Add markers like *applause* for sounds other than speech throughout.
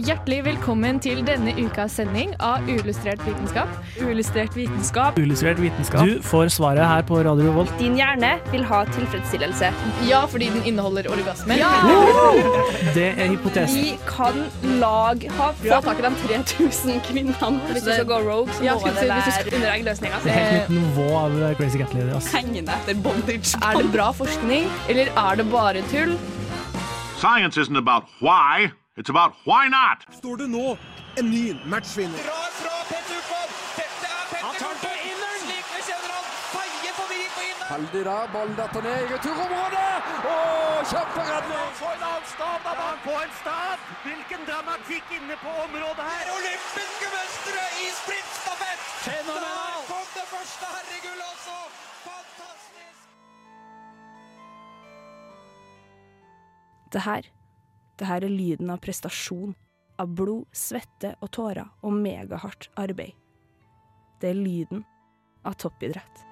Hjertelig velkommen til denne ukas sending av Uillustrert vitenskap. Uillustrert vitenskap. Uillustrert vitenskap. Du får svaret her på Radio Revolt. Din hjerne vil ha tilfredsstillelse. Ja, fordi den inneholder orgasmer. Det er hypotesen. Vi kan lag ha få tak i de 3000 kvinnene. Hvis du skal gå rogue, så Ja, må det hvis du være under eggløsninga. Det er helt nytt nivå av Crazy Cat-leder. Hengende etter bondage. Er det bra forskning, eller er det bare tull? Science isn't about why, it's about why not. står det nå en ny matchvinner. drar fra Petter Uffon. Dette er Petter inneren. Slik vi kjenner han. Feier forbi på inneren. Heldig der, ballen detter ned i returområdet. Og kjemperedning! Få en avstand av han på en stad! Hvilken dramatikk inne på området her! er olympiske mestere i sprintstafett. Fenomenal. Der kom det første herregullet også. Fantastisk. Det her, det her er lyden av prestasjon. Av blod, svette og tårer og megahardt arbeid. Det er lyden av toppidrett.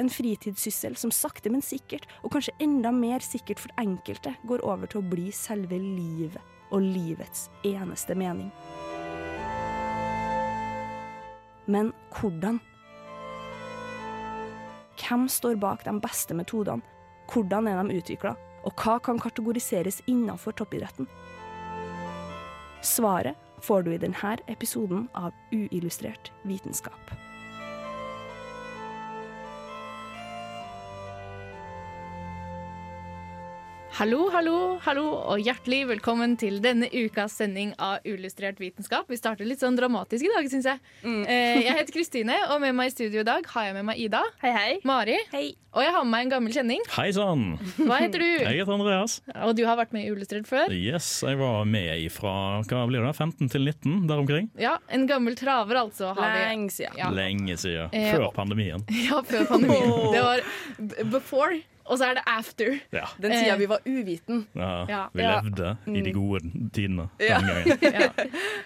En fritidssyssel som sakte, men sikkert, og kanskje enda mer sikkert for enkelte, går over til å bli selve livet og livets eneste mening. Men hvordan? Hvem står bak de beste metodene? Hvordan er de utvikla? Og hva kan kategoriseres innenfor toppidretten? Svaret får du i denne episoden av Uillustrert vitenskap. Hallo, hallo, hallo, og hjertelig velkommen til denne ukas sending av Uillustrert vitenskap. Vi starter litt sånn dramatisk i dag, syns jeg. Mm. jeg heter *laughs* Kristine, og med meg i studio i dag har jeg med meg Ida, Hei, hei. Mari, Hei. og jeg har med meg en gammel kjenning. Hei sann! Hva heter du? Jeg heter Andreas. Og du har vært med i Uillustrert før? Yes, jeg var med fra hva blir det, 15 til 19 der omkring. Ja, en gammel traver, altså. Har. Lenge siden. Ja. Lenge siden. Eh, Før pandemien. *laughs* Ja, før pandemien. *laughs* Det var before, og så er det after. Ja. Den tida vi var uviten. ja. Ja. Vi Ja. levde i de gode tidene Ja. den gangen. *laughs* Ja.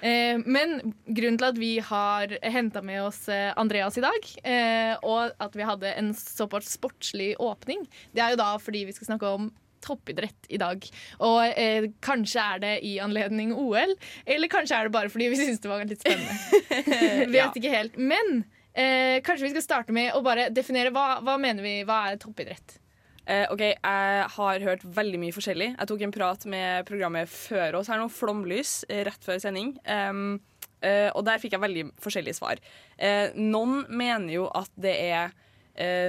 Eh, men grunnen til at vi har henta med oss eh, Andreas i dag, eh, og at vi hadde en såpass sportslig åpning, det er jo da fordi vi skal snakke om toppidrett i dag. Og eh, kanskje er det i anledning OL, eller kanskje er det bare fordi vi syns det var litt spennende. *laughs* Vet ikke helt. Men eh, kanskje vi skal starte med å bare definere hva, hva mener vi, hva er toppidrett? Eh, ok, Jeg har hørt veldig mye forskjellig. Jeg tok en prat med programmet før oss her nå, Flomlys, eh, rett før sending. Um, uh, og der fikk jeg veldig forskjellige svar. Uh, noen mener jo at det er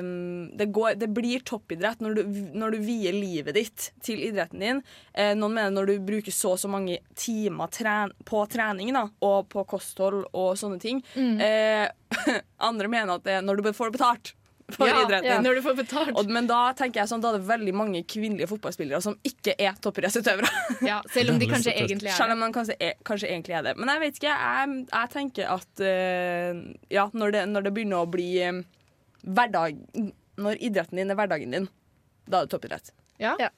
um, det, går, det blir toppidrett når du, når du vier livet ditt til idretten din. Uh, noen mener når du bruker så og så mange timer tren på trening da, og på kosthold og sånne ting. Eh, *laughs* andre mener at det er når du får betalt *laughs* for Ja, idretten ja, når du får betalt. Og, men da tenker jeg sånn, da er det veldig mange kvinnelige fotballspillere som ikke er toppidrettsutøvere. *laughs* Ja, selv om de kanskje egentlig er Selv det. om de kanskje, er, kanskje egentlig er det. Men jeg vet ikke. Jeg, jeg tenker at uh, ja, når det, når det begynner å bli eh, hverdag Når idretten din er hverdagen din, da er det toppidrett. Ja. Ja.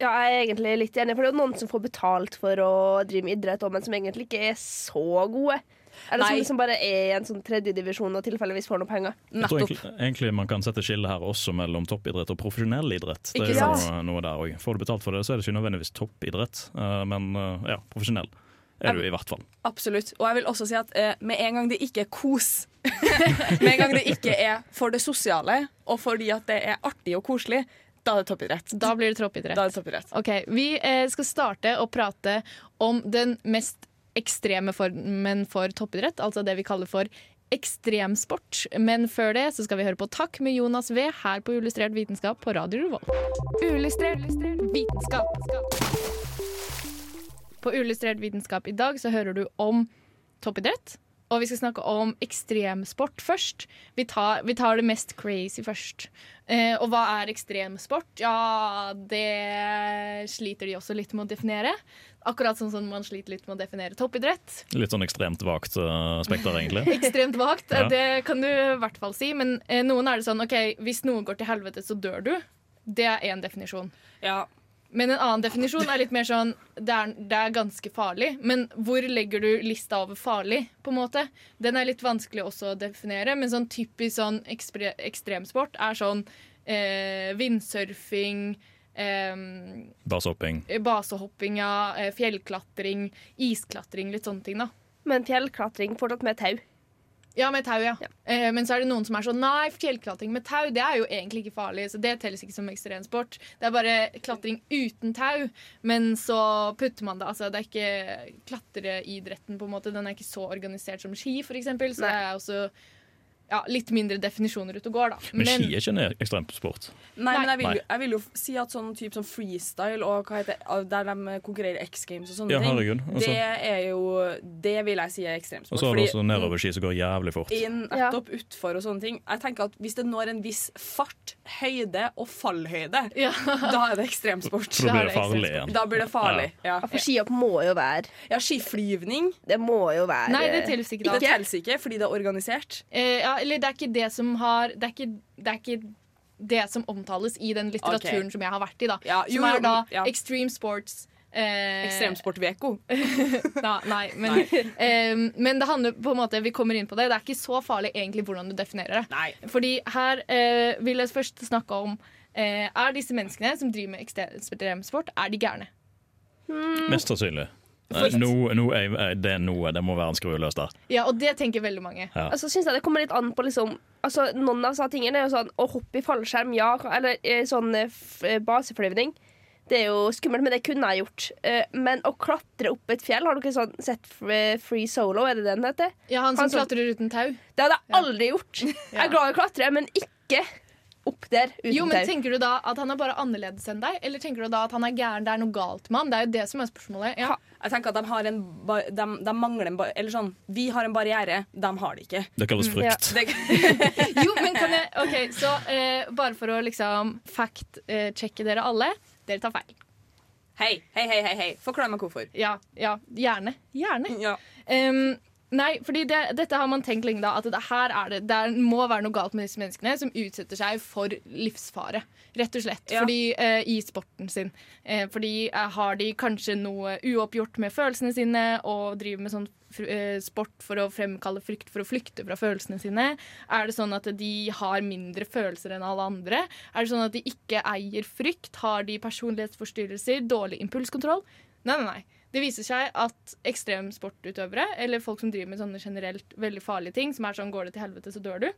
Ja, jeg er egentlig litt enig, for det er jo noen som får betalt for å drive med idrett, men som egentlig ikke er så gode. Eller som Nei. liksom bare er i en sånn tredjedivisjon og tilfeldigvis får noe penger. Jeg tror egentlig, egentlig man kan sette skille her også mellom toppidrett og profesjonell idrett. Det er jo noe, noe der også. Får du betalt for det, så er det ikke nødvendigvis toppidrett, eh, men eh, ja, profesjonell er du i hvert fall. Absolutt. Og jeg vil også si at eh, med en gang det ikke er kos, *laughs* med en gang det ikke er for det sosiale, og fordi at det er artig og koselig, da er det toppidrett. Da blir det toppidrett. Da er det toppidrett. Ok, Vi eh, skal starte å prate om den mest ekstreme formen for toppidrett, altså det vi kaller for ekstremsport. Men før det så skal vi høre på Takk med Jonas V her på Illustrert vitenskap på Radio Revolt. Uillustrert vitenskap. På Uillustrert vitenskap i dag så hører du om toppidrett. Og vi skal snakke om ekstremsport først. Vi tar, vi tar det mest crazy først. Eh, og hva er ekstremsport? Ja, det sliter de også litt med å definere. Akkurat sånn som man sliter litt med å definere toppidrett. Litt sånn ekstremt vagt uh, spekter, egentlig. *laughs* Ekstremt vagt, Ja. det kan du i hvert fall si. Men eh, noen er det sånn OK, hvis noe går til helvete, så dør du. Det er én definisjon. Ja. Men en annen definisjon er litt mer sånn det er, det er ganske farlig. Men hvor legger du lista over farlig? på en måte? Den er litt vanskelig også å definere, men sånn typisk sånn ekspre, ekstremsport er sånn eh, vindsurfing, eh, Basehopping. basehopping, ja, eh, fjellklatring, isklatring, litt sånne ting. da. Men fjellklatring fortsatt med tau. Ja, med tau, ja. Eh, men så er det noen som er sånn Nei, fjellklatring med tau det er jo egentlig ikke farlig, så det telles ikke som ekstremsport. Det er bare klatring uten tau, men så putter man det Altså, det er ikke klatreidretten, på en måte. Den er ikke så organisert som ski, for eksempel, så det er også ja, litt mindre definisjoner ute og går, da. Men ski er ikke en ekstremsport. Nei, men jeg vil, jeg vil jo si at sånn type som freestyle og hva heter der de konkurrerer X Games og sånne Ja, ting, herregud. Altså- det er jo Det vil jeg si er ekstremsport. Og så har du også nedoverski som går jævlig fort. Inn, nettopp utfor og sånne ting. Jeg tenker at Hvis det når en viss fart, høyde og fallhøyde, da er det ekstremsport. For da blir det farlig igjen. Da blir det farlig. Ja. For skihopp må jo være Ja, skiflyvning. Det må jo være Nei, det telles ikke da. Det telles ikke fordi det er organisert. Eh, ja, eller det er ikke det som har Det er ikke det, er ikke det som omtales i den litteraturen okay. som jeg har vært i, da. Ja, som er da ja. extreme sports. Eh, Ekstremsportveko. *laughs* nei, men, eh, men det handler på en måte Vi kommer inn på det. Det er ikke så farlig egentlig hvordan du definerer det. Fordi her eh, vil jeg først snakke om eh, Er disse menneskene som driver med ekstremsport, er de gærne? Mest sannsynlig. Nei, Først- nå, nå er, er det noe. Det må være en skrue løs der. Ja, og det tenker veldig mange. Ja. Altså, synes jeg det kommer litt an på liksom altså, Noen av disse tingene er jo sånn Å hoppe i fallskjerm, ja. Eller eh, sånn eh, eh, baseflyvning. Det er jo skummelt, men det kunne jeg gjort. Eh, men å klatre opp et fjell Har dere sånn sett Free Solo? Er det den heter? Ja, han som som- klatrer uten tau. Det hadde jeg aldri gjort. *laughs* Jeg er glad i å klatre, men ikke opp der uten Jo, men. Tenker du da at han er bare annerledes enn deg, eller tenker du da at han er gæren, det er noe galt med han? Det er jo det som er spørsmålet. Ja. Jeg tenker at de, har en ba de, de mangler en barriere Eller sånn, vi har en barriere, de har det ikke. Det kalles frykt. Ja. *laughs* Jo, men kan jeg Ok, så eh, bare for å liksom fact-sjekke dere alle. Dere tar feil. hei, hei, hei, hei, hei. Forklar meg hvorfor. Ja, ja, gjerne. Gjerne. Ja. Em, nei, fordi det, dette har man tenkt lenge da, at det her er det, det må være noe galt med disse menneskene som utsetter seg for livsfare. Rett og slett. Ja. Fordi, eh, I sporten sin. Eh, fordi eh, har de kanskje noe uoppgjort med følelsene sine og driver med sånn eh, sport for å fremkalle frykt for å flykte fra følelsene sine? Er det sånn at de har mindre følelser enn alle andre? Er det sånn at de ikke eier frykt? Har de personlighetsforstyrrelser? Dårlig impulskontroll? Nei, nei, nei. Det viser seg at ekstremsportutøvere, eller folk som driver med sånne generelt veldig farlige ting, som er sånn går det til helvete, så dør du,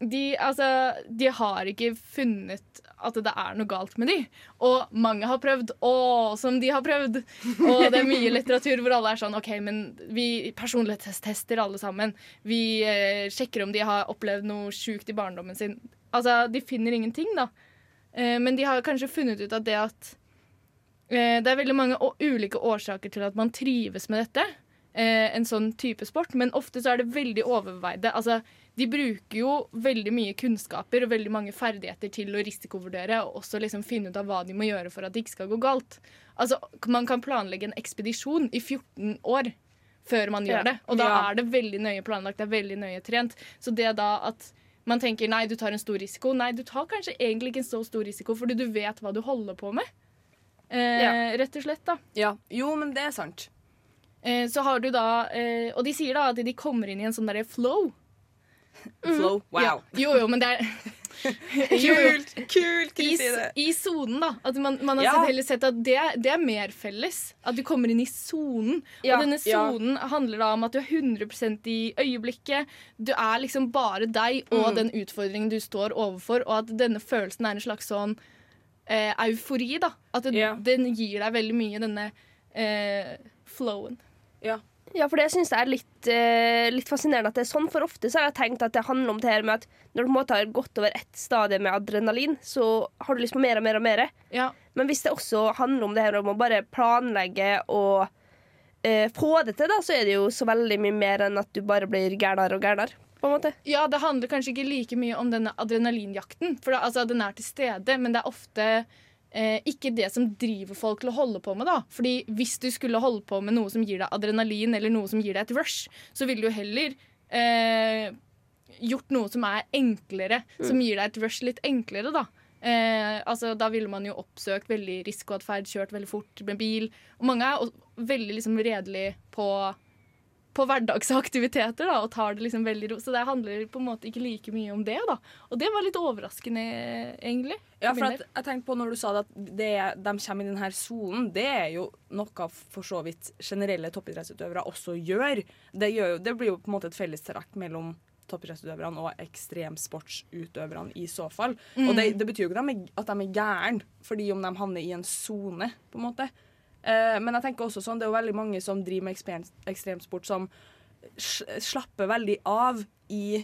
de, altså, de har ikke funnet at det er noe galt med de. Og mange har prøvd. Å, som de har prøvd! Og det er mye litteratur hvor alle er sånn OK, men vi personlighetstester alle sammen. Vi eh, sjekker om de har opplevd noe sjukt i barndommen sin. Altså, de finner ingenting, da. Eh, men de har kanskje funnet ut at det at Det er veldig mange ulike årsaker til at man trives med dette. Eh, en sånn type sport, Men ofte så er det veldig overveide. Altså, de bruker jo veldig mye kunnskaper og veldig mange ferdigheter til å risikovurdere og også liksom finne ut av hva de må gjøre for at det ikke skal gå galt. Altså, Man kan planlegge en ekspedisjon i 14 år før man gjør det. Og da er det veldig nøye planlagt, det er veldig nøye trent. Så det da at man tenker nei, du tar en stor risiko. Nei, du tar kanskje egentlig ikke en så stor risiko, fordi du vet hva du holder på med. Eh, Rett og slett, da. Ja. Jo, men det er sant. Eh, så har du da eh, Og de sier da at de kommer inn i en sånn derre flow. *laughs* Flow. Wow. Ja. Jo, jo, men det er. *laughs* Kult! Kult! Det? I sonen, da. At man, man har Ja. sett, heller sett at det, det er mer felles. At du kommer inn i sonen. Ja, Og denne ja. handler da om at du er 100 i øyeblikket. Du er liksom bare deg og Mm. den utfordringen du står overfor, og at denne følelsen er en slags sånn eh, eufori, da. At den, Ja. den gir deg veldig mye, denne eh, flowen. Ja. Ja, for det syns jeg er litt, eh, litt fascinerende at det er sånn. For ofte så har jeg tenkt at det handler om det her med at når du på en måte har gått over ett stadie med adrenalin, så har du lyst på mer og mer og mer. Ja. Men hvis det også handler om det her om å bare planlegge og eh, få det til, da, så er det jo så veldig mye mer enn at du bare blir gærnere og gærnere. På en måte. Ja, det handler kanskje ikke like mye om denne adrenalinjakten. For det, altså, den er til stede, men det er ofte eh, ikke det som driver folk til å holde på med. da. Fordi hvis du skulle holde på med noe som gir deg adrenalin, eller noe som gir deg et rush, så ville du heller eh, gjort noe som er enklere, som gir deg et rush litt enklere, da. Eh, altså, da ville man jo oppsøkt veldig risikoatferd, kjørt veldig fort med bil. Og mange er veldig liksom redelig på på hverdagsaktiviteter da, og tar det liksom veldig ro. Så det handler på en måte ikke like mye om det. da. Og det var litt overraskende, egentlig. Ja, for at, jeg tenkte på når du sa det at det, de kommer i denne sonen, det er jo noe for så vidt generelle toppidrettsutøvere også gjør. Det, gjør jo, det blir jo på en måte et fellestrekk mellom toppidrettsutøverne og ekstremsportsutøverne i så fall. Mm. Og det, det betyr jo ikke at de er- at de er gærne fordi om de havner i en sone, på en måte. Eh, men jeg tenker også sånn, det er jo veldig mange som driver med ekstremsport som slapper veldig av i,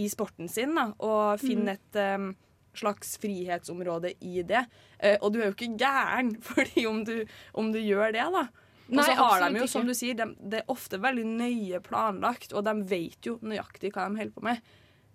i sporten sin, da, og finner et um, slags frihetsområde i det. Uh, og du er jo ikke gæren *laughs* fordi om du, om du gjør det, da. Og så har de jo, som du sier, de, det er ofte veldig nøye planlagt, og de vet jo nøyaktig hva de holder på med.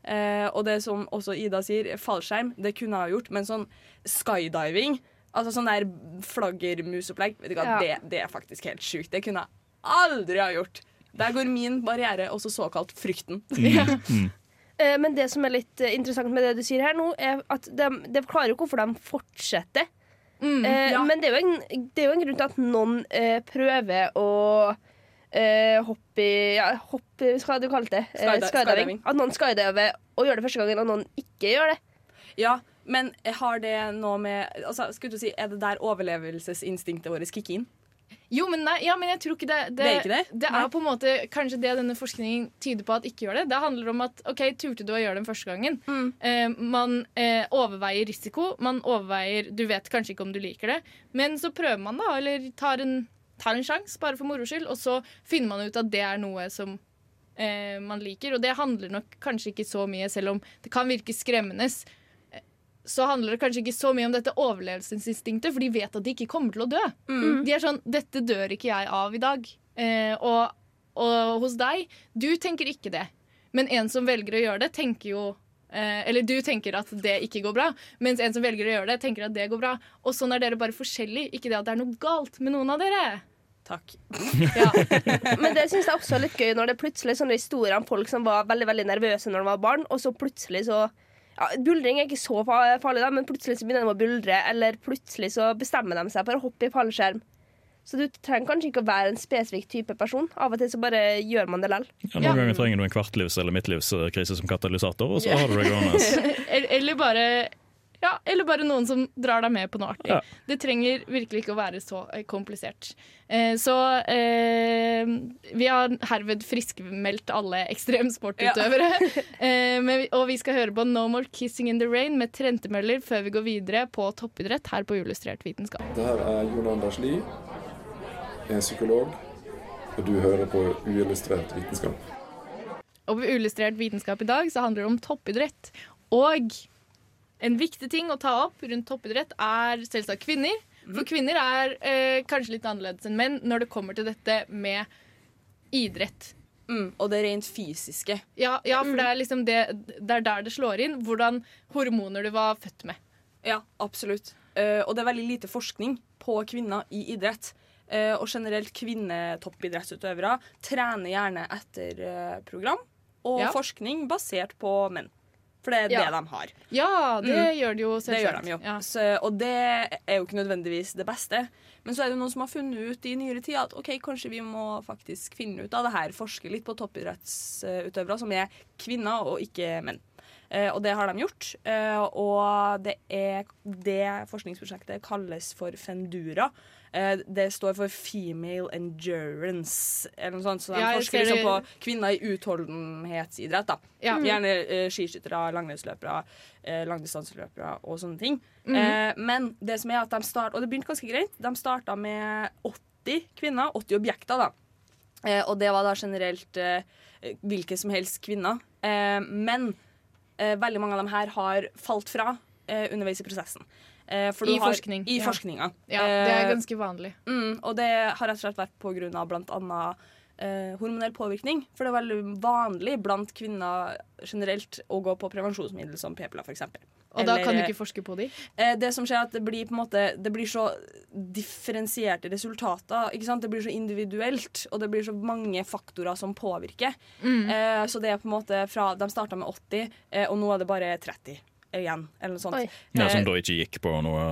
Eh, og det som også Ida sier, fallskjerm, det kunne jeg ha gjort, men sånn skydiving, altså sånn der flaggermusopplegg, vet du hva, Ja. det, det er faktisk helt sjukt. Det kunne jeg aldri ha gjort. Der går min barriere, også såkalt frykten. *laughs* Eh, Men det som er litt eh, interessant med det du sier her nå, er at de, de klarer jo hvorfor de fortsetter. Mm, Eh, ja. Men det er, jo en, det er jo en grunn til at noen eh, prøver å eh, hoppe i ja, hoppe, Hva du kalt det? Eh, Skydi- skydiving. At noen skydiver og gjør det første gangen, og noen ikke gjør det. Ja, men har det noe med altså, skulle du si, Er det der overlevelsesinstinktet vårt kicker inn? Jo, men nei, ja, men jeg tror ikke det Det, Det er ikke det? det er på en måte kanskje det denne forskningen tyder på at ikke gjør det. Det handler om at OK, turte du å gjøre den første gangen? Mm. Eh, man eh, overveier risiko. Man overveier Du vet kanskje ikke om du liker det, men så prøver man, da, eller tar en, tar en sjanse, bare for moro skyld, og så finner man ut at det er noe som eh, man liker. Og det handler nok kanskje ikke så mye, selv om det kan virke skremmende. Så handler det kanskje ikke så mye om dette overlevelsesinstinktet, for de vet at de ikke kommer til å dø. De er sånn 'Dette dør ikke jeg av i dag'. Eh, og, og hos deg, du tenker ikke det. Men en som velger å gjøre det, tenker jo eh, Eller du tenker at det ikke går bra, mens en som velger å gjøre det, tenker at det går bra. Og sånn er dere bare forskjellige. Ikke det at det er noe galt med noen av dere. Takk. *laughs* Ja. *laughs* Men det synes jeg også er litt gøy når det plutselig er sånne historier om folk som var veldig veldig nervøse når de var barn, og så plutselig så ja, Buldring er ikke så farlig, da, men plutselig så begynner de å buldre, eller plutselig så bestemmer de seg for å hoppe i fallskjerm. Så du trenger kanskje ikke å være en spesifikk type person. Av og til så bare gjør man det lell. Ja, noen Ja. ganger trenger du en kvartlivs- eller midtlivskrise som katalysator, og så har du det gående. Eller, *laughs* eller bare ja, eller bare noen som drar deg med på noe artig. Ja. Det trenger virkelig ikke å være så eh, komplisert. Eh, så eh, vi har herved friskmeldt alle ekstremsportutøvere. *laughs* eh, og vi skal høre på No More Kissing in the Rain med Trentemøller før vi går videre på toppidrett her på Illustrert vitenskap. Det her er Jon Anders Lie, en psykolog, og du hører på Uillustrert vitenskap. Og på Uillustrert vitenskap i dag så handler det om toppidrett. Og en viktig ting å ta opp rundt toppidrett er selvsagt kvinner. For kvinner er eh, kanskje litt annerledes enn menn når det kommer til dette med idrett. Mm, og det rent fysiske. Ja, ja for det er liksom det, det er der det slår inn. Hvordan hormoner du var født med. Ja, absolutt. Uh, og det er veldig lite forskning på kvinner i idrett. Uh, og generelt kvinnetoppidrettsutøvere trener gjerne etter uh, program og Ja. forskning basert på menn. For det er Ja. det de har. Ja, det Mm. gjør de jo Det selvsagt. de jo. Ja. Så, og det er jo ikke nødvendigvis det beste. Men så er det noen som har funnet ut i nyere tid at ok, kanskje vi må faktisk finne ut av det her. Forske litt på toppidrettsutøvere som er kvinner og ikke menn. Eh, og det har de gjort. Eh, og det, er, det forskningsprosjektet kalles for Fendura. Eh, det står for Female Endurance, eller noe sånt. Så de Ja, forsker liksom på kvinner i utholdenhetsidrett. da. Ja. Gjerne eh, skiskyttere, langrennsløpere, eh, langdistanseløpere og sånne ting. Mhm. eh, men det som er at de start, og det begynte ganske greit, de starta med 80 kvinner, 80 objekter. da. Eh, og det var da generelt hvilke som helst kvinner. Eh, men eh, veldig mange av dem her har falt fra underveis i prosessen. Eh, for I har- forskning, I ja. forskninga. Ja, det er Eh, ganske vanlig. Mm, og det har rett og slett vært pga. bl.a. Eh, hormonell påvirkning. For det er veldig vanlig blant kvinner generelt å gå på prevensjonsmiddel som p-piller, f.eks. Og da kan du ikke forske på de? Eh, det som skjer er at det blir måte Det blir så differensierte resultater. Det blir så individuelt, og det blir så mange faktorer som påvirker. Mm. Eh, så det er på en måte fra De starta med 80, eh, og nå er det bare 30. igjen, eller noe sånt. Ja, Eh, som da ikke gikk på noe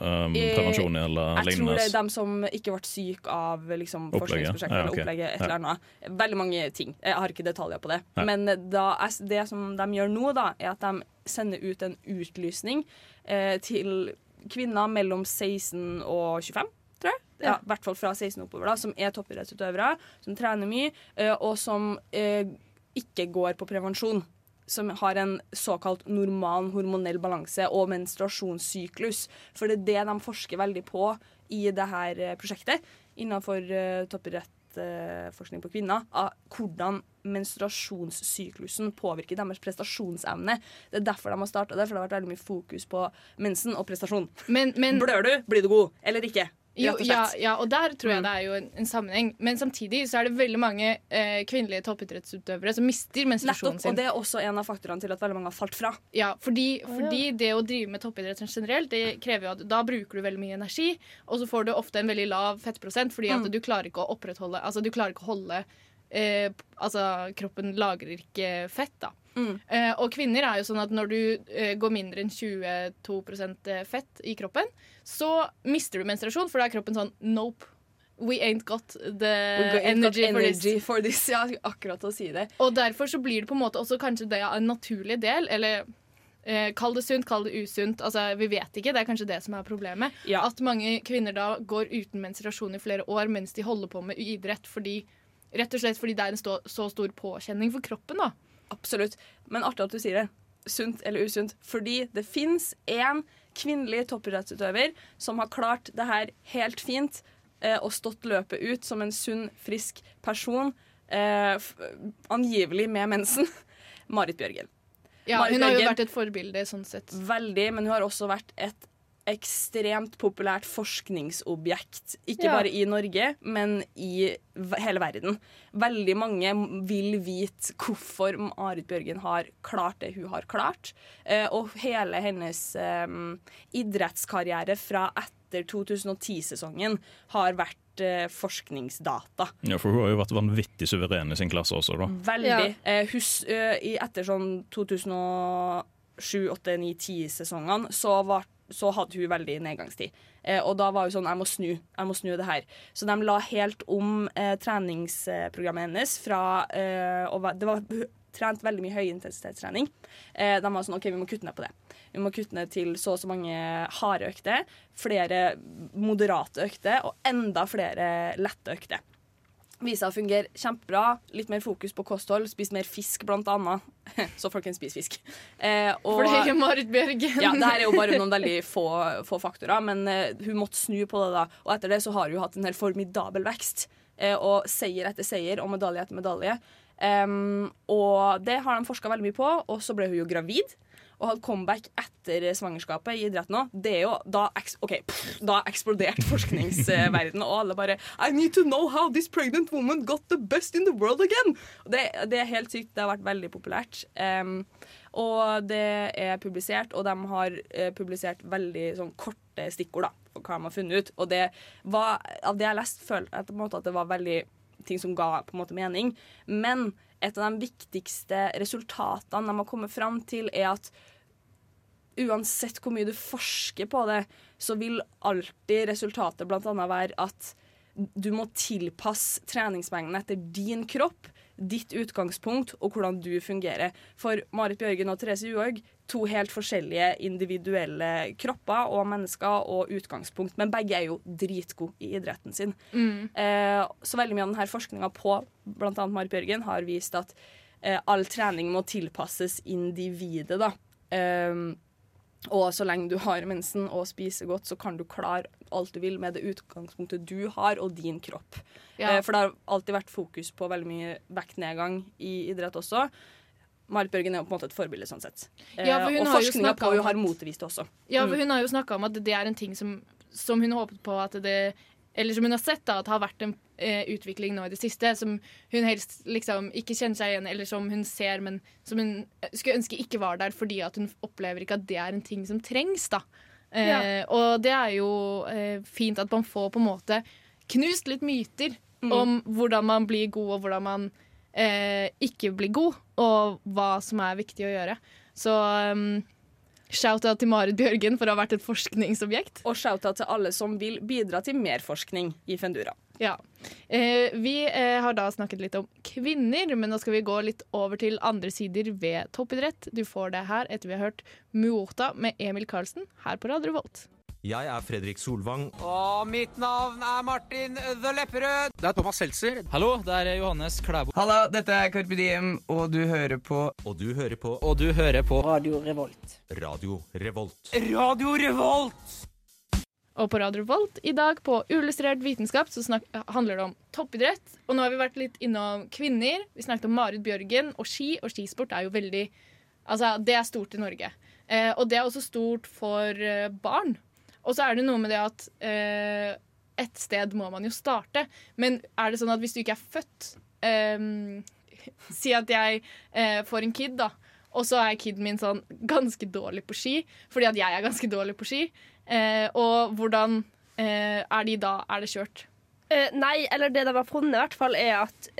um, Eh, prevensjon eller jeg tror det er dem som ikke ble syke av liksom, forskningsprosjektet Ja, eller opplegget. Et eller annet. Veldig mange ting. Jeg har ikke detaljer på det. Ja. Men da, det som de gjør nå, da, er at de sender ut en utlysning eh, til kvinner mellom 16 og 25. Tror jeg. Ja, I hvert fall fra 16 oppover, da, som er toppidrettsutøvere, som trener mye, eh, og som eh, ikke går på prevensjon. Som har en såkalt normal hormonell balanse og menstruasjonssyklus. For det er det de forsker veldig på i det her eh, prosjektet innenfor uh, toppidrettsforskning på kvinner. Av hvordan menstruasjonssyklusen påvirker deres prestasjonsevne. Det er derfor de har starta det, for det har vært veldig mye fokus på mensen og prestasjon. Men, men Blør du, blir du god. Eller ikke. Jo, ja, ja, og der tror jeg Mm. det er jo en, en sammenheng. Men samtidig så er det veldig mange eh, kvinnelige toppidrettsutøvere som mister menstruasjonen sin. og det er også en av faktorene til at veldig mange har falt fra. Ja, fordi, fordi det å drive med toppidrett generelt, det krever jo at da bruker du veldig mye energi, og så får du ofte en veldig lav fettprosent, fordi at Mm. du klarer ikke å opprettholde Altså, du klarer ikke å holde eh, Altså, kroppen lagrer ikke fett, da. Mm. Eh, og kvinner er jo sånn at når du eh, går mindre enn 22% fett i kroppen, så mister du menstruasjon, for da er kroppen sånn Nope. We ain't got the got- energy, got for this. energy for this. *laughs* Ja, akkurat å si det. Og derfor så blir det på en måte også kanskje det en naturlig del, eller eh, kall det sunt, kall det usunt. Altså, vi vet ikke, det er kanskje det som er problemet. At mange kvinner da går uten menstruasjon i flere år mens de holder på med idrett, fordi, rett og slett fordi det er en stå, så stor påkjenning for kroppen. da. Absolutt. Men artig at du sier det. Sunt eller usunt. Fordi det fins én kvinnelig toppidrettsutøver som har klart det her helt fint eh, og stått løpet ut som en sunn, frisk person, eh, angivelig med mensen. *laughs* Marit Bjørgen. Ja, Marit hun har jo vært et forbilde sånn sett. Veldig, men hun har også vært et ekstremt populært forskningsobjekt. Ikke Ja. bare i Norge, men i hele verden. Veldig mange vil vite hvorfor Marit Bjørgen har klart det hun har klart. Eh, og hele hennes eh, idrettskarriere fra etter 2010-sesongen har vært eh, forskningsdata. Ja, for hun har jo vært vanvittig suveren i sin klasse også, da. Veldig. Eh, hus, i, etter sånn 2007, 8, 9, 10-sesongene så, var- så hadde hun veldig nedgangstid. Eh, og da var hun sånn Jeg må snu. Jeg må snu det her. Så de la helt om eh, treningsprogrammet hennes fra eh, å Det var trent veldig mye høyintensitetstrening. Eh, de var sånn OK, vi må kutte ned på det. Vi må kutte ned til så og så mange harde økter, flere moderate økter og enda flere lette økter viser seg å fungere kjempebra. Litt mer fokus på kosthold. Spis mer fisk, blant annet. *laughs* Så folkens, spis fisk. Eh, og, For det er Marit Bjørgen. ja, det her er jo bare noen veldig få, få faktorer, men eh, hun måtte snu på det. da Og etter det så har hun hatt en helt formidabel vekst. Eh, og seier etter seier og medalje etter medalje. Um, og det har de forska veldig mye på, og så ble hun jo gravid. Og hadde comeback etter svangerskapet i idretten òg. Det er jo da, eks ok, pff, da eksploderte forskningsverdenen, og alle bare I need to know how this pregnant woman got the best in the world again! Det, det er helt sykt. Det har vært veldig populært. Um, og det er publisert, og de har eh, publisert veldig sånn korte stikkord da, for hva de har funnet ut. Og det var, av det jeg leste, følte jeg at det var veldig ting som ga på en måte mening. Men et av de viktigste resultatene de har kommet fram til, er at uansett hvor mye du forsker på det, så vil alltid resultatet annet være at du må tilpasse treningsmengden etter din kropp, ditt utgangspunkt og hvordan du fungerer. For Marit Bjørgen og Therese Johaug, to helt forskjellige individuelle kropper og mennesker og utgangspunkt, men begge er jo dritgode i idretten sin. Mm. Eh, så veldig mye av denne forskninga på bl.a. Marit Bjørgen har vist at eh, all trening må tilpasses individet, da. Um, og så lenge du har mensen og spiser godt, så kan du klare alt du vil med det utgangspunktet du har, og din kropp. Ja. Eh, for det har alltid vært fokus på veldig mye vektnedgang i idrett også. Marit Bjørgen er jo på en måte et forbilde sånn sett. Eh, Ja, for hun og forskninga på henne har motvist det også. Ja, Mm. for hun har jo snakka om at det er en ting som, som hun håpet på at det Eller som hun har sett da, at har vært en eh, utvikling nå i det siste, som hun helst liksom ikke kjenner seg igjen eller som hun ser, men som hun skulle ønske ikke var der, fordi at hun opplever ikke at det er en ting som trengs. da. Eh, Ja. Og det er jo eh, fint at man får på en måte knust litt myter Mm. om hvordan man blir god, og hvordan man eh, ikke blir god, og hva som er viktig å gjøre. Så um, Shout-out til Marit Bjørgen for å ha vært et forskningsobjekt. Og shout-out til alle som vil bidra til mer forskning i Fendura. Ja. Eh, vi eh, har da snakket litt om kvinner, men nå skal vi gå litt over til andre sider ved toppidrett. Du får det her etter vi har hørt Muota med Emil Karlsen her på Radio Volt. Jeg er Fredrik Solvang. Og mitt navn er Martin The Lepperød. Det er Thomas Seltzer. Hallo, det er Johannes Klæbo. Hallo, dette er Carpe Diem, og du hører på Og du hører på Og du hører på Radio Revolt. Radio Revolt. Radio Revolt! Og på Radio Revolt i dag på Uillustrert vitenskap så snak handler det om toppidrett. Og nå har vi vært litt innom kvinner. Vi snakket om Marit Bjørgen og ski, og skisport er jo veldig Altså, det er stort i Norge. Eh, og det er også stort for eh, barn. Og så er det noe med det at eh, et sted må man jo starte. Men er det sånn at hvis du ikke er født eh, *laughs* Si at jeg eh, får en kid, da. Og så er kiden min sånn *laughs* ganske dårlig på ski, fordi at jeg er ganske dårlig på ski. Eh, og hvordan eh, er de da? Er det kjørt? Eh, nei, eller det de har funnet, i hvert fall, er at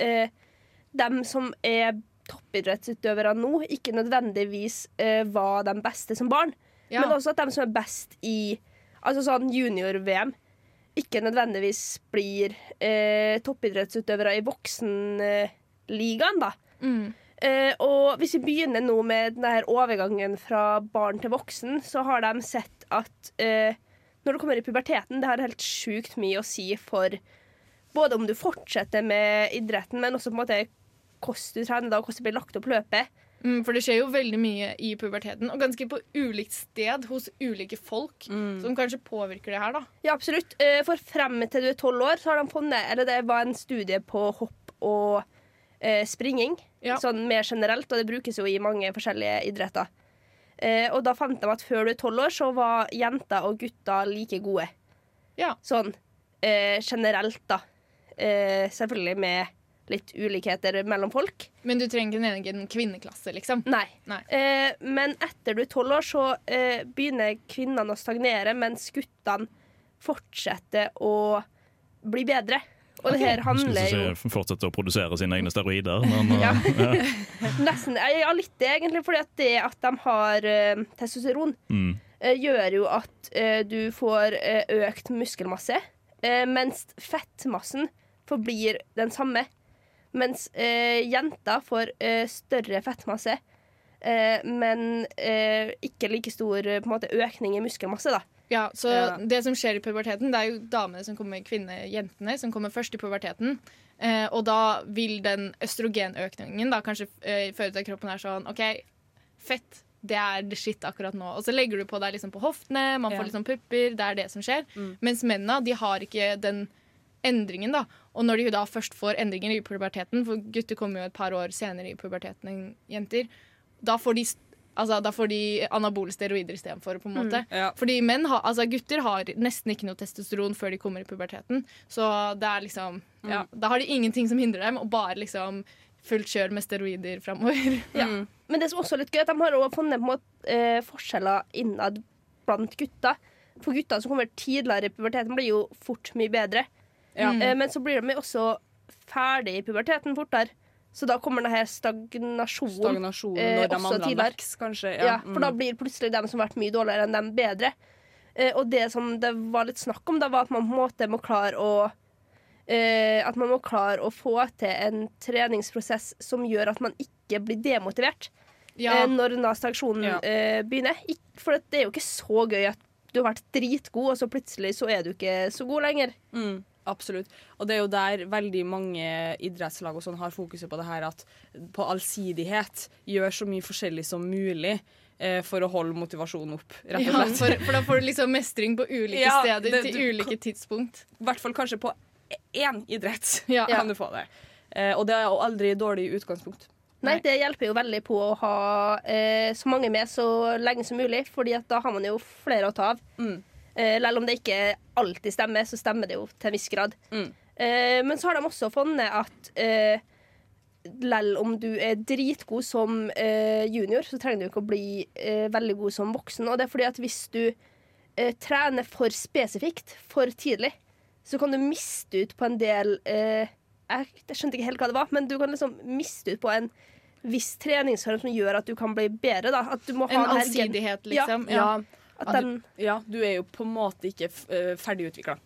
dem som er toppidrettsutøvere nå, ikke nødvendigvis var de beste som barn. Ja. Men også at de som er best i altså sånn junior-VM, ikke nødvendigvis blir eh, toppidrettsutøvere i voksenligaen, da. Mm. Eh, og hvis vi begynner nå med denne overgangen fra barn til voksen, så har de sett at eh, når du kommer i puberteten, det har helt sjukt mye å si for både om du fortsetter med idretten, men også på en måte hvordan du trener da, hvordan det blir lagt opp løpet. Mm, for det skjer jo veldig mye i puberteten, og ganske på ulikt sted hos ulike folk, som kanskje påvirker det her, da. Ja, absolutt. Eh, For frem til du er tolv år, så har de funnet Eller det var en studie på hopp og eh, springing, sånn mer generelt, og det brukes jo i mange forskjellige idretter. Eh, og da fant de at før du er tolv år, så var jenter og gutter like gode. Ja. Sånn eh, generelt, da. Eh, selvfølgelig med litt ulikheter mellom folk. Men du trenger ikke en egen kvinneklasse, liksom? Nei. Eh, men etter du er tolv år, så eh, begynner kvinnene å stagnere, mens guttene fortsetter å bli bedre. Og det her handler jo si fortsette å produsere sine egne steroider, men *laughs* Ja. uh, ja. *laughs* Nesten. Ja, litt det, egentlig. Fordi at det at de har eh, testosteron, Mm. eh, gjør jo at eh, du får eh, økt muskelmasse, eh, mens fettmassen forblir den samme. Mens eh, jenter får eh, større fettmasse, eh, men eh, ikke like stor eh, måte, økning i muskelmasse. da. Ja, så Ja. det som skjer i puberteten, det er jo damene som kommer, kvinne, jentene som kommer først i puberteten. Eh, og da vil den østrogenøkningen da kanskje føre til at kroppen er sånn OK, fett, det er the shit akkurat nå. Og så legger du på deg liksom på hoftene, man Ja. får liksom pupper, det er det som skjer. Mm. Mens mennene, de har ikke den endringen, da. Og når de da først får endringer i puberteten, for gutter kommer jo et par år senere i puberteten enn jenter, da får de Altså, da får de anabole steroider istedenfor. på en Mm, ja. Fordi menn ha, altså gutter har nesten ikke noe testosteron før de kommer i puberteten. Så det er liksom ja, Da har de ingenting som hindrer dem, og bare liksom fullt kjør med steroider framover. *laughs* Ja. Men det som også er litt gøy, at de har også funnet på en måte, eh, forskjeller innad blant gutter. For gutter som kommer tidligere i puberteten, blir jo fort mye bedre. Ja. Eh, men så blir de også ferdig i puberteten fortere. Så da kommer denne stagnasjonen Stagnasjon eh, de også tidligere. kanskje. Ja, Ja. for da Mm. blir plutselig dem som har vært mye dårligere enn dem, bedre. Eh, og det som det var litt snakk om, da, var at man på en måte må klare å eh, At man må klare å få til en treningsprosess som gjør at man ikke blir demotivert Ja. eh, når denne stagnasjonen eh, begynner. For det er jo ikke så gøy at du har vært dritgod, og så plutselig så er du ikke så god lenger. Mm, absolutt. Og det er jo der veldig mange idrettslag og sånn har fokuset på det her at på allsidighet gjør så mye forskjellig som mulig eh, for å holde motivasjonen opp, rett Ja, og slett. for, for da får du liksom mestring på ulike Ja, steder det- til du- ulike tidspunkt. I hvert fall kanskje på én idrett Ja. kan du få det. Eh, og det er jo aldri dårlig utgangspunkt. Nei, det hjelper jo veldig på å ha eh, så mange med så lenge som mulig, Fordi at da har man jo flere å ta av. Mm. Eh, Selv om det ikke alltid stemmer, så stemmer det jo til en viss grad. Mm. Eh, men så har de også funnet at selv om du er dritgod som eh, junior, så trenger du ikke å bli eh, veldig god som voksen. Og det er fordi at hvis du eh, trener for spesifikt for tidlig, så kan du miste ut på en del eh, jeg, skjønte ikke helt hva det var, men du kan liksom miste ut på en viss treningsform som gjør at du kan bli bedre. Da. At du må ha En allsidighet, liksom. Ja. Ja. At Ja, den, du, ja, du er jo på en måte ikke uh, ferdigutvikla.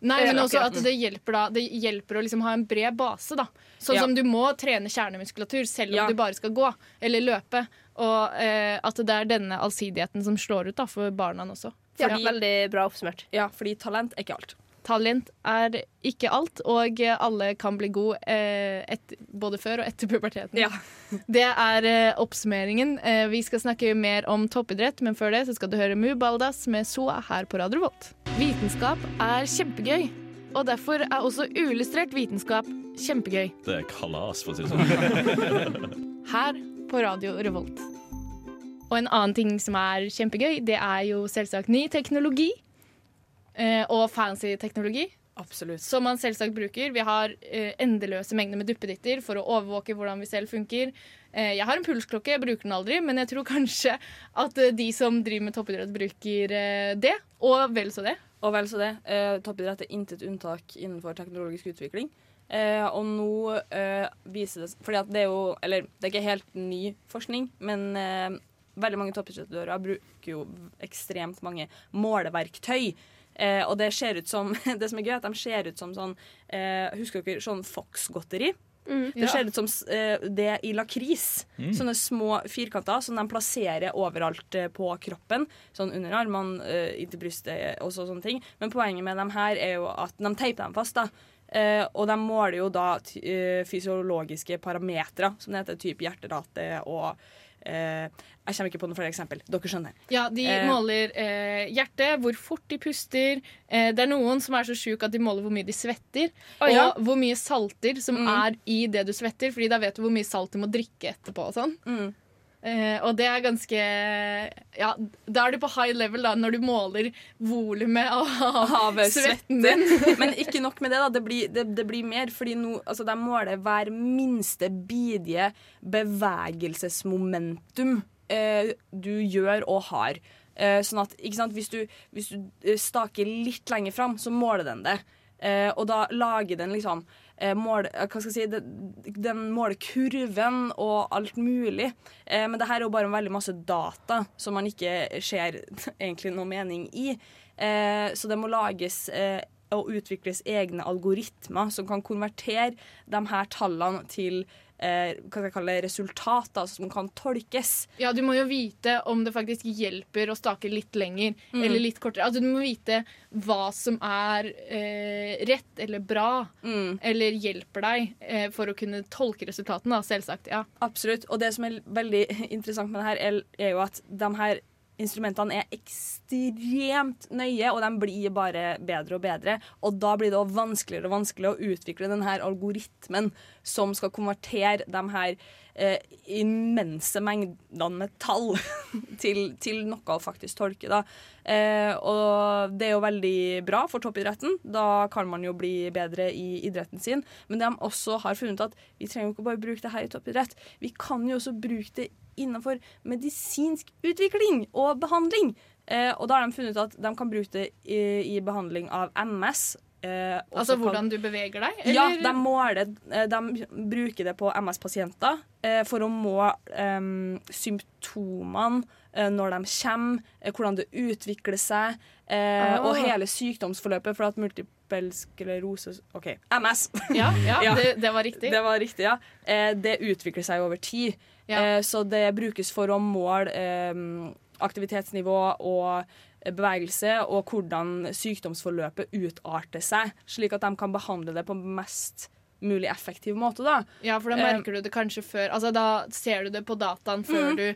Nei, er men også at det hjelper, da, det hjelper å liksom ha en bred base. da Sånn Ja. som du må trene kjernemuskulatur selv om Ja. du bare skal gå eller løpe. Og eh, at det er denne allsidigheten som slår ut da for barna også. ja, veldig bra oppsummert. Ja, fordi talent er ikke alt. Talent er ikke alt, og alle kan bli god eh, et, både før og etter puberteten. Ja. *laughs* Det er eh, oppsummeringen. Eh, vi skal snakke mer om toppidrett, men før det så skal du høre Mu Baldas med Soa her på Radio Revolt. Vitenskap er kjempegøy, og derfor er også uillustrert vitenskap kjempegøy. Det er kalas, for å si det sånn. *laughs* Her på Radio Revolt. Og en annen ting som er kjempegøy, det er jo selvsagt ny teknologi. Eh, og fancy teknologi. Absolutt. Som man selvsagt bruker. Vi har eh, endeløse mengder med duppeditter for å overvåke hvordan vi selv funker. Eh, jeg har en pulsklokke, jeg bruker den aldri, men jeg tror kanskje at eh, de som driver med toppidrett, bruker eh, det. Og vel så det. Og vel så det. Eh, toppidrett er intet unntak innenfor teknologisk utvikling. Eh, og nå eh, viser det Fordi at det er jo Eller det er ikke helt ny forskning, men eh, veldig mange toppidrettsutøvere bruker jo ekstremt mange måleverktøy. Eh, og det ser ut som *laughs* Det som er gøy, er at de ser ut som sånn eh, Husker dere sånn Fox-godteri? Det Ja. ser ut som eh, det i lakris. Mm. Sånne små firkanter som de plasserer overalt eh, på kroppen. Sånn under armene, eh, inntil brystet og så, sånne ting. Men poenget med dem her er jo at de teiper dem fast. da. Uh, og de måler jo da eh, fysiologiske parametere, som det heter, type hjerterate og eh, Jeg kommer ikke på noen flere eksempel. Dere skjønner. Ja, De Eh. måler eh, hjertet, hvor fort de puster. Eh, det er noen som er så sjuke at de måler hvor mye de svetter. Og ja. hvor mye salter som Mm. er i det du svetter, Fordi da vet du hvor mye salt du må drikke etterpå. og sånn. Mm. Eh, og det er ganske Ja, da er du på high level da, når du måler volumet av, av svetten din. *laughs* Men ikke nok med det, da. Det blir, det, det blir mer, fordi nå, altså, de måler hver minste bidige bevegelsesmomentum eh, du gjør og har. Eh, sånn at, sant, hvis du, hvis du staker litt lenger fram, så måler den det. Eh, og da lager den liksom mål, eh, Hva skal jeg si Den målkurven og alt mulig. Eh, men det her er jo bare veldig masse data som man ikke ser *laughs* egentlig noe mening i. Eh, så det må lages eh, og utvikles egne algoritmer som kan konvertere de her tallene til eh, hva skal jeg kalle det, resultater som kan tolkes. Ja, Du må jo vite om det faktisk hjelper å stake litt lenger Mm. eller litt kortere. Altså, du må vite hva som er eh, rett eller bra, Mm. eller hjelper deg eh, for å kunne tolke resultatene. da, Selvsagt. ja. Absolutt. Og det som er veldig *laughs* interessant med det her, er, er jo at de her instrumentene er ekstremt nøye, og de blir bare bedre og bedre. Og da blir det også vanskeligere og vanskeligere å utvikle denne algoritmen som skal konvertere de her eh, immense mengdene med tall *laughs* til, til noe å faktisk tolke. Da. Eh, og det er jo veldig bra for toppidretten. Da kan man jo bli bedre i idretten sin. Men de også har funnet at vi trenger ikke bare bruke det her i toppidrett. Vi kan jo også bruke det innenfor medisinsk utvikling og behandling. Eh, og da har de funnet ut at de kan bruke det i, i behandling av MS. Eh, Altså hvordan du beveger deg? ja, de måler eh, De bruker det på MS-pasienter eh, for å måle eh, symptomene eh, når de kommer, eh, hvordan det utvikler seg, eh, Ah. og hele sykdomsforløpet for at multipelsklerose OK, MS. Ja, ja, *laughs* Det, det var riktig. Det var riktig, ja. Eh, det utvikler seg over tid. Eh, så det brukes for å måle aktivitetsnivå og bevegelse, og hvordan sykdomsforløpet utarter seg, slik at de kan behandle det på mest mulig effektiv måte. Da. Ja, for da Eh, merker du det kanskje før Altså Da ser du det på dataen før mm. du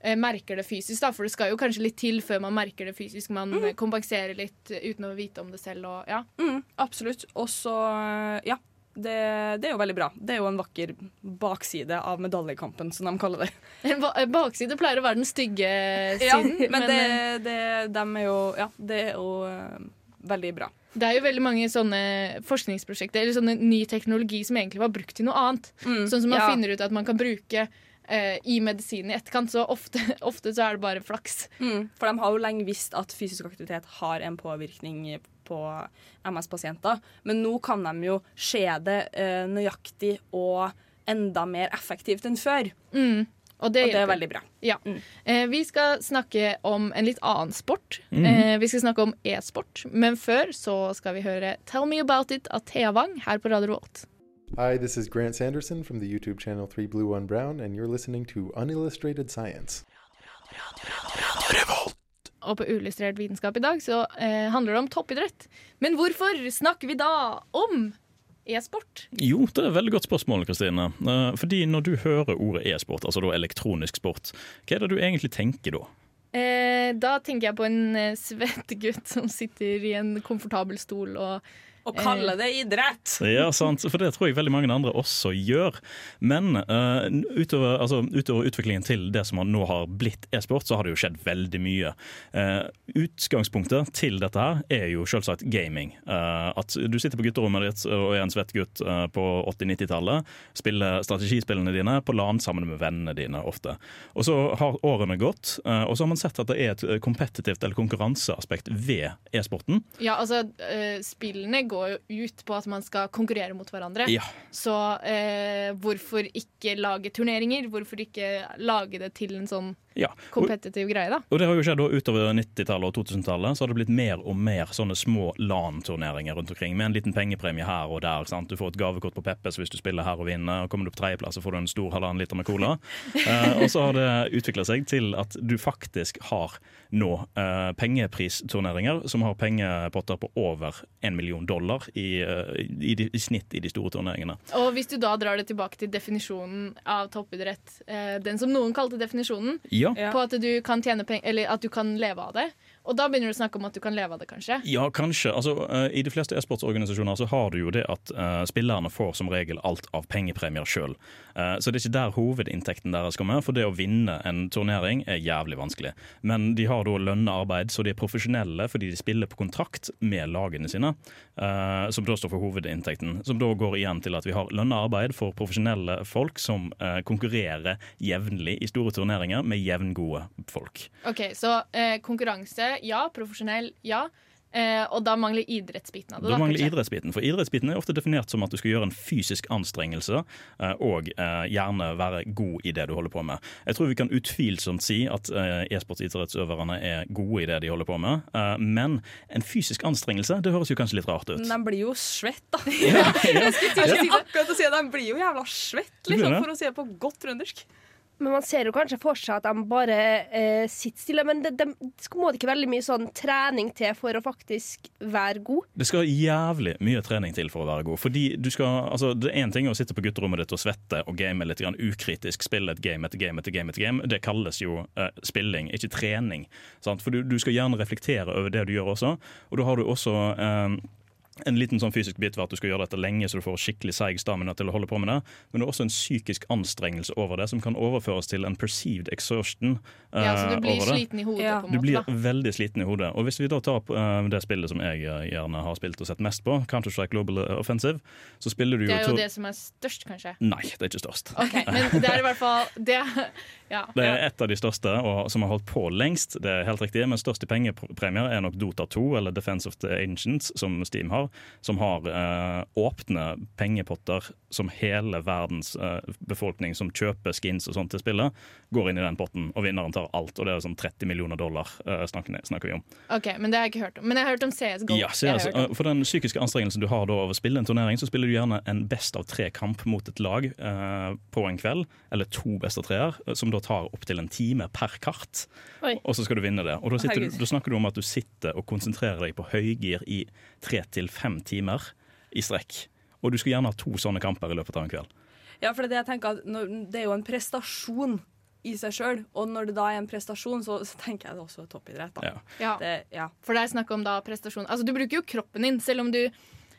eh, merker det fysisk. da For det skal jo kanskje litt til før man merker det fysisk. Man eh, kompenserer litt eh, uten å vite om det selv. Og, ja. Mm, absolutt. Og så, ja. Det, det er jo veldig bra. Det er jo en vakker bakside av medaljekampen, som de kaller det. *laughs* En ba- bakside pleier å være den stygge *laughs* siden. Ja, men, men det, eh, det, de er jo, ja, det er jo uh, veldig bra. det er jo veldig mange sånne forskningsprosjekter Eller sånne ny teknologi som egentlig var brukt til noe annet. Mm, sånn som man ja. finner ut at man kan bruke eh, i medisinen i etterkant. Så ofte, *laughs* ofte så er det bare flaks. Mm, for de har jo lenge visst at fysisk aktivitet har en påvirkning på MS-pasienter. Men nå kan de jo se det eh, nøyaktig og enda mer effektivt enn før. Mm. Og det, Og det er veldig bra. Ja. Eh, vi skal snakke om en litt annen sport. Mm. Eh, vi skal snakke om e-sport. Men før så skal vi høre Tell Me About It av Thea Wang her på Radio Volt. Hi, this is Grant Sanderson from the YouTube channel 3 Blue 1 Brown, and you're listening to Unillustrated Science. Og på Uillustrert vitenskap i dag så eh, handler det om toppidrett. Men hvorfor snakker vi da om e-sport? Jo, det er et veldig godt spørsmål, Kristine. Eh, Fordi når du hører ordet e-sport, altså da elektronisk sport, hva er det du egentlig tenker da? Eh, da tenker jeg på en eh, svett gutt som sitter i en komfortabel stol og Og kalle det idrett! Ja, sant, for det tror jeg veldig mange andre også gjør. Men uh, utover, altså, utover utviklingen til det som nå har blitt e-sport, så har det jo skjedd veldig mye. Uh, utgangspunktet til dette her er jo selvsagt gaming. Uh, at du sitter på gutterommet ditt og er en svett gutt eh, på 80-90-tallet, spiller strategispillene dine på LAN sammen med vennene dine ofte. Og så har årene gått, eh, og så har man sett at det er et kompetitivt eller konkurranseaspekt ved e-sporten. Ja, altså, eh, spillene går jo ut på at man skal konkurrere mot hverandre. Ja. Så eh, hvorfor ikke lage turneringer? Hvorfor ikke lage det til en sånn Ja. Kompetitiv greie, da? Og det har jo skjedd utover 90-tallet og 2000-tallet, så har det blitt mer og mer sånne små LAN-turneringer rundt omkring, med en liten pengepremie her og der. Sant? Du får et gavekort på Peppes hvis du spiller her og vinner, og kommer du på tredjeplass, så får du en stor halvannen liter med cola. uh, *laughs* og så har det utvikla seg til at du faktisk har nå eh, pengepristurneringer som har pengepotter på over en million dollar i, uh, i, de- i snitt i de store turneringene. Og hvis du da drar det tilbake til definisjonen av toppidrett, den som noen kalte definisjonen, Ja. På at du kan tjene penger, eller at du kan leve av det. Og da begynner du å snakke om at du kan leve av det, kanskje. Ja, kanskje. Altså, eh, I de fleste e-sportsorganisasjoner så har du jo det at uh, spillerne får som regel alt av pengepremier sjøl. så det er ikke der hovedinntekten deres kommer, for det å vinne en turnering er jævlig vanskelig. Men de har da lønna arbeid, så de er profesjonelle fordi de spiller på kontrakt med lagene sine, eh, som da står for hovedinntekten. Som da går igjen til at vi har lønna arbeid for profesjonelle folk som eh, konkurrerer jevnlig i store turneringer med jevngode folk. Ok, Så eh, konkurranse, ja. Profesjonell, ja. Eh, og da mangler idrettsbiten av det. Da Da, mangler idrettsbiten. For idrettsbiten er ofte definert som at du skal gjøre en fysisk anstrengelse eh, og eh, gjerne være god i det du holder på med. Jeg tror vi kan utvilsomt si at eh, e-sportidrettsøverne er gode i det de holder på med. Eh, men en fysisk anstrengelse, det høres jo kanskje litt rart ut. Men De blir jo svett, da. ja. *laughs* Jeg skulle til si akkurat å si det, De blir jo jævla svett, liksom, for å si det på godt trøndersk. Men man ser jo kanskje for seg at de bare eh, sitter stille. Men det, det må det ikke veldig mye sånn trening til for å faktisk være god? Det skal jævlig mye trening til for å være god. Fordi du skal, altså Det er én ting å sitte på gutterommet ditt og svette og game litt grann ukritisk, spille et game etter game etter game. etter game. Det kalles jo eh, spilling, ikke trening. Sant? For du, du skal gjerne reflektere over det du gjør også. Og da har du også eh, en liten sånn fysisk bit ved at du skal gjøre dette lenge, så du får skikkelig seig stamina til å holde på med det. Men det er også en psykisk anstrengelse over det, som kan overføres til en perceived exhaustion. Uh, Ja, så du blir over det. sliten i hodet, Ja. på en måte. Du blir da. veldig sliten i hodet. Og hvis vi da tar eh, det spillet som jeg uh, gjerne har spilt og sett mest på, Counter-Strike Global Offensive, så spiller du jo Det er jo jo det som er størst, kanskje. Nei, det er ikke størst. Okay, Men *laughs* det er i hvert fall det, ja, Det er et av de største og som har holdt på lengst. Det er helt riktig, Men størst i pengepremier er nok Dota 2 eller Defense of the Ancients, som Steam har. Som har eh, åpne pengepotter som hele verdens eh, befolkning som kjøper skins og sånt til spillet, går inn i den potten, og vinneren tar alt. Og det er sånn 30 millioner dollar eh, snakker, snakker vi om. Ok, Men det har jeg ikke hørt om. Men jeg har hørt om. Ja, CS, altså, jeg hørt om. For den psykiske anstrengelsen du har da over å spille en turnering, så spiller du gjerne en best av tre-kamp mot et lag eh, på en kveld, eller to best av treer, eh, som da tar opptil en time per kart. Oi. Og så skal du vinne det. Og da, sitter, du- da snakker du om at du sitter og konsentrerer deg på høygir i tre til fem timer i strekk. Og du skal gjerne ha to sånne kamper i løpet av en kveld. Ja, for det, er det jeg tenker at når, det er jo en prestasjon i seg sjøl, og når det da er en prestasjon, så, så tenker jeg det også er toppidrett. Da. Ja. Ja. Det, ja. For det er snakk om da prestasjon. Altså, du bruker jo kroppen din, selv om du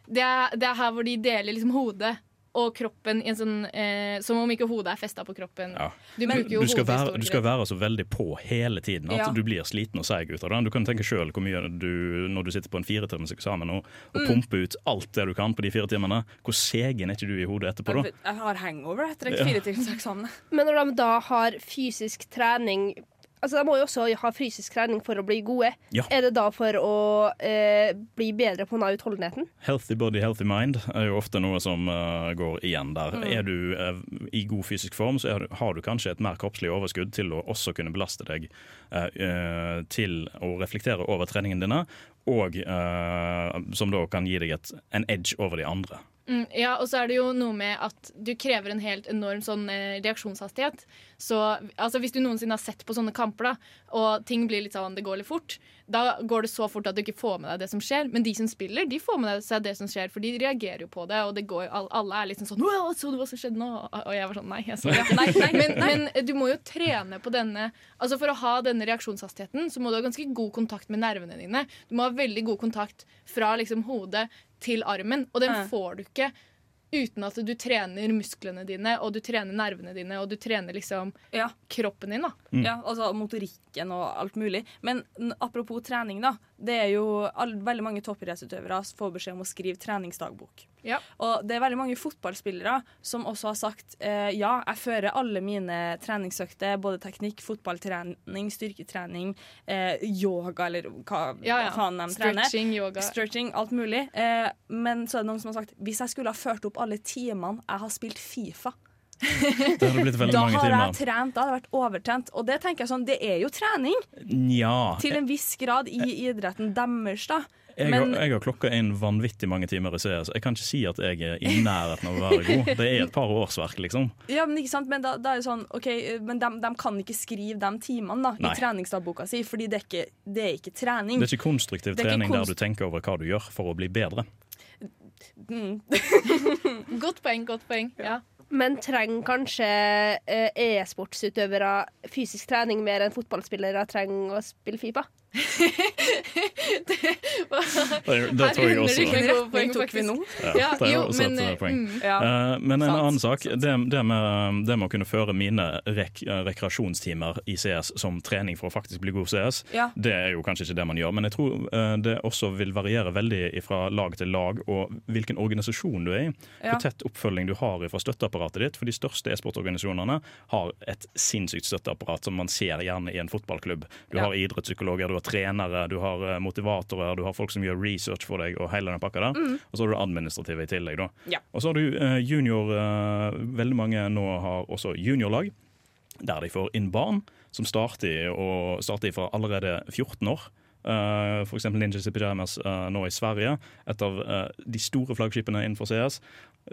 Det er, det er her hvor de deler liksom hodet og kroppen i en sånn eh, Som om ikke hodet er festa på kroppen. Ja. Du Men- jo Du skal, være, du skal være så veldig på hele tiden at Ja. du blir sliten og seig ut av det. Du kan tenke sjøl hvor mye du, når du sitter på en firetimers eksamen og, og Mm. pumper ut alt det du kan på de fire timene, hvor segen er ikke du i hodet etterpå da? Jeg har hangover etter Ja. firetimseksamen. Men når de da har fysisk trening Altså, De må jo også ha fysisk trening for å bli gode. Ja. Er det da for å eh, bli bedre på denne utholdenheten? Healthy body, healthy mind er jo ofte noe som uh, går igjen der. Mm. Er du uh, i god fysisk form, så du, har du kanskje et mer kroppslig overskudd til å også kunne belaste deg eh, til å reflektere over treningen dine, og som da kan gi deg et, en edge over de andre. Mm, ja, og så er det jo noe med at du krever en helt enorm sånn eh, reaksjonshastighet. Så altså, hvis du noensinne har sett på sånne kamper, da, og ting blir litt sånn det går litt fort, da går det så fort at du ikke får med deg det som skjer. Men de som spiller, de får med seg det som skjer, for de reagerer jo på det. Og det går, all- alle er liksom sånn «Wow, Så du hva som skjedde nå? Og jeg var sånn Nei, jeg så det. *laughs* Nei, nei, Men, men du må jo trene på denne Altså For å ha denne reaksjonshastigheten så må du ha ganske god kontakt med nervene dine. Du må ha veldig god kontakt fra liksom hodet til armen, og den får du ikke uten at du trener musklene dine, og du trener nervene dine, og du trener liksom kroppen din. da. Ja, altså motorikken og alt mulig. Men apropos trening, da. Det er jo all, veldig mange toppidrettsutøvere som får beskjed om å skrive treningsdagbok. Og det er veldig mange fotballspillere som også har sagt eh, ja, jeg fører alle mine treningsøkter, både teknikk, fotballtrening, styrketrening, eh, yoga eller hva Ja, ja. faen de trener. Stretching, yoga. Stretching, alt mulig. Eh, men så er det noen som har sagt hvis jeg skulle ha ført opp alle timene jeg har spilt Fifa Det hadde blitt veldig da mange har jeg trent, da hadde jeg vært overtrent. Og det tenker jeg sånn, det er jo trening Ja. til en viss grad i idretten deres, da. Jeg, Men har, jeg har klokka inn vanvittig mange timer i CS. Jeg kan ikke si at jeg er i nærheten av å være god. Det er et par årsverk, liksom. Ja, men ikke sant, men da, da er det sånn OK, men de, de kan ikke skrive de timene da, Nei. i treningsdagboka si, fordi det er ikke, det er ikke trening. Det er ikke konstruktiv er ikke trening der du tenker over hva du gjør for å bli bedre. Mm. *laughs* godt poeng, godt poeng. Ja. Men trenger kanskje eh, e-sportsutøvere fysisk trening mer enn fotballspillere trenger å spille Fifa? Det, det tror jeg også. Hvilken retning tok vi nå? Ja, det er jo også et eh, poeng. mm. Ja. Eh, men en Sant. annen sak, det, det, med, det med å kunne føre mine rek eh, rekreasjonstimer i CS som trening for å faktisk bli god CS, Ja. det er jo kanskje ikke det man gjør. Men jeg tror eh, det også vil variere veldig fra lag til lag, og hvilken organisasjon du er i. Hvor tett oppfølging du har fra støtteapparatet ditt. For de største e-sportorganisasjonene har et sinnssykt støtteapparat som man ser gjerne i en fotballklubb. Du har idrettspsykologer, du har trenere, du har eh, motivatorer, du har folk som gjør research for deg, og hele den pakka der. Mm. Og så har du administrative i tillegg, da. Ja. Og så har du eh, junior eh, Veldig mange nå har også juniorlag, der de får inn barn som starter, og starter fra allerede 14 år. Uh, eksempel Ninjas i Pyjamas nå i Sverige. Et av de store flaggskipene innenfor CS.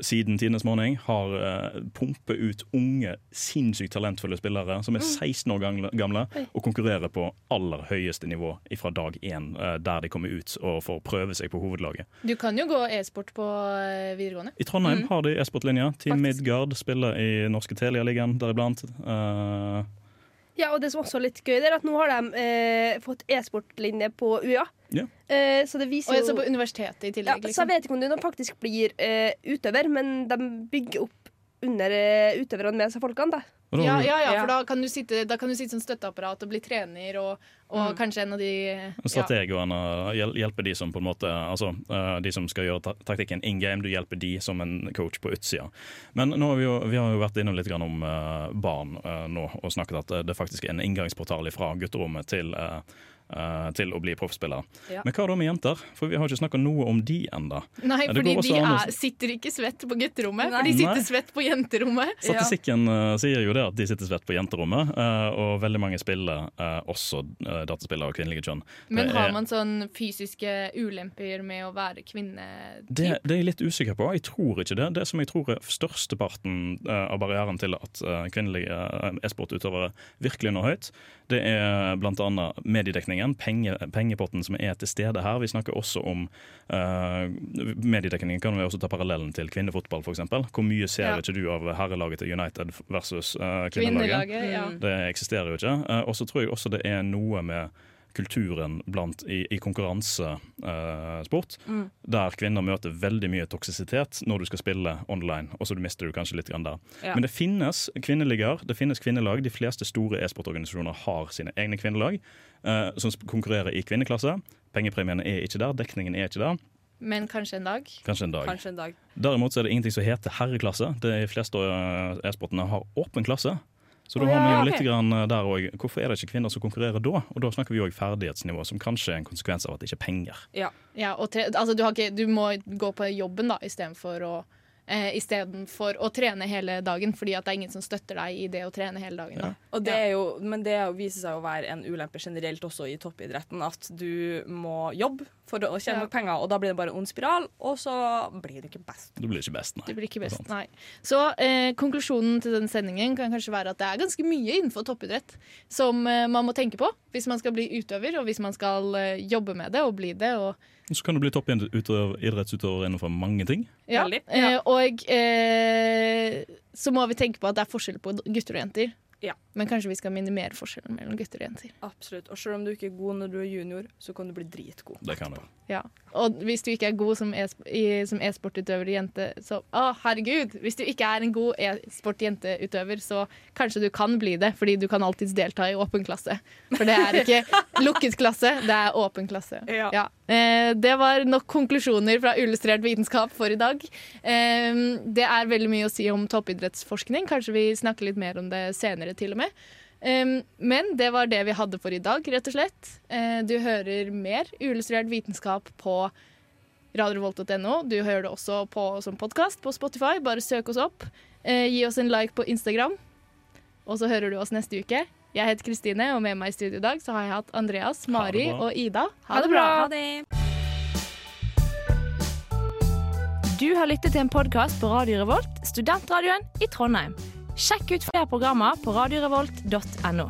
Siden tidenes morgen har uh, pumpet ut unge, sinnssykt talentfulle spillere som er 16 år gamle, og konkurrerer på aller høyeste nivå fra dag én, uh, der de kommer ut og får prøve seg på hovedlaget. Du kan jo gå e-sport på eh, videregående. I Trondheim Mm. har de e-sportlinja. Team Midgard spiller i norske Telia-ligaen deriblant. Eh, Ja, og det som også er litt gøy, det er at nå har de eh, fått e-sportlinje på UiA. Ja. Eh, så det viser Og jo Og så på universitetet i tillegg. ja, liksom. Så jeg vet ikke om du faktisk blir eh, utøver, men de bygger opp under eh, utøverne med seg folkene, da. Ja, ja, ja, for da kan du sitte, da kan du sitte som støtteapparat og bli trener, og, og Mm. kanskje en av de ja. Strategene hjel- hjelper de som på en måte Altså eh, de som skal gjøre taktikken in game, du hjelper de som en coach på utsida. Men nå har vi, jo, vi har jo vært innom litt grann om eh, barn eh, nå, og snakket at eh, det faktisk er en inngangsportal fra gutterommet til eh, eh, til å bli proffspillere. Ja. Men hva da med jenter? For vi har ikke snakka noe om de enda. Nei, Eh, det fordi de er, sitter ikke svett på gutterommet, Nei. for de sitter Nei. svett på jenterommet. *laughs* Statistikken uh, sier jo det at de sitter svett på jenterommet, uh, og veldig mange spiller også uh, dataspill av kvinnelige kjønn. Men har man sånn fysiske ulemper med å være kvinne? Det, det er jeg litt usikker på. Jeg tror ikke det. Det som jeg tror er størsteparten av barrieren til at kvinnelige e-sportutøvere virkelig når høyt, det er bl.a. mediedekningen, penge, pengepotten som er til stede her. Vi snakker også om uh, mediedekningen kan vi også ta parallellen til kvinnefotball, f.eks. Hvor mye ser Ja. ikke du av herrelaget til United versus uh, kvinnelaget? Kvinnelaget, ja. Det eksisterer jo ikke. Uh, og så tror jeg også det er noe med kulturen blant, i, i konkurransesport, Mm. der kvinner møter veldig mye toksisitet når du skal spille online. Og så du mister du kanskje litt grann der. Ja. Men det finnes kvinneligaer, det finnes kvinnelag. De fleste store e-sportorganisasjoner har sine egne kvinnelag eh, som konkurrerer i kvinneklasse. Pengepremiene er ikke der, dekningen er ikke der. Men kanskje en dag. Kanskje en dag. Kanskje en dag. Derimot så er det ingenting som heter herreklasse. De fleste eh, e-sportene har åpen klasse. Så da har vi jo litt grann eh, der også, Hvorfor er det ikke kvinner som konkurrerer da? Og da snakker vi òg ferdighetsnivå, som kanskje er en konsekvens av at det ikke er penger. Ja. Ja, og tre, altså du, har ikke, du må gå på jobben da istedenfor å eh, istedenfor å trene hele dagen, fordi at det er ingen som støtter deg i det å trene hele dagen. Da. Og det er jo, men det er viser seg å være en ulempe generelt også i toppidretten. At du må jobbe for å tjene Ja. nok penger, og da blir det bare en ond spiral, og så blir du ikke best. Du blir ikke best, nei. Det blir ikke best, nei. Så eh, konklusjonen til den sendingen kan kanskje være at det er ganske mye innenfor toppidrett som eh, man må tenke på hvis man skal bli utøver, og hvis man skal eh, jobbe med det og bli det. Og, Så kan du bli toppidrettsutøver innenfor mange ting. ja. ja. Eh, og eh, så må vi tenke på at det er forskjell på gutter og jenter. Ja. Men kanskje vi skal minimere forskjellen mellom gutter og jenter. Absolutt. Og selv om du ikke er god når du er junior, så kan du bli dritgod. Det kan du. Ja. Og hvis du ikke er god som e-sportutøver e jente, så å, herregud! Hvis du ikke er en god e-sport-jenteutøver, så kanskje du kan bli det, fordi du kan alltids delta i åpen klasse. For det er ikke lukket klasse, det er åpen klasse. Ja. Eh, det var nok konklusjoner fra Illustrert vitenskap for i dag. Eh, det er veldig mye å si om toppidrettsforskning. Kanskje vi snakker litt mer om det senere, til og med. Um, men det var det vi hadde for i dag, rett og slett. Eh, du hører mer Uillustrert vitenskap på radiorevolt.no. Du hører det også på, som podkast på Spotify. Bare søk oss opp. Eh, gi oss en like på Instagram. Og så hører du oss neste uke. Jeg heter Kristine, og med meg i studio i dag så har jeg hatt Andreas, Mari og Ida. Ha det bra. Ha det. Du har lyttet til en podkast på Radio Revolt, studentradioen i Trondheim. Sjekk ut flere programmer på radiorevolt.no.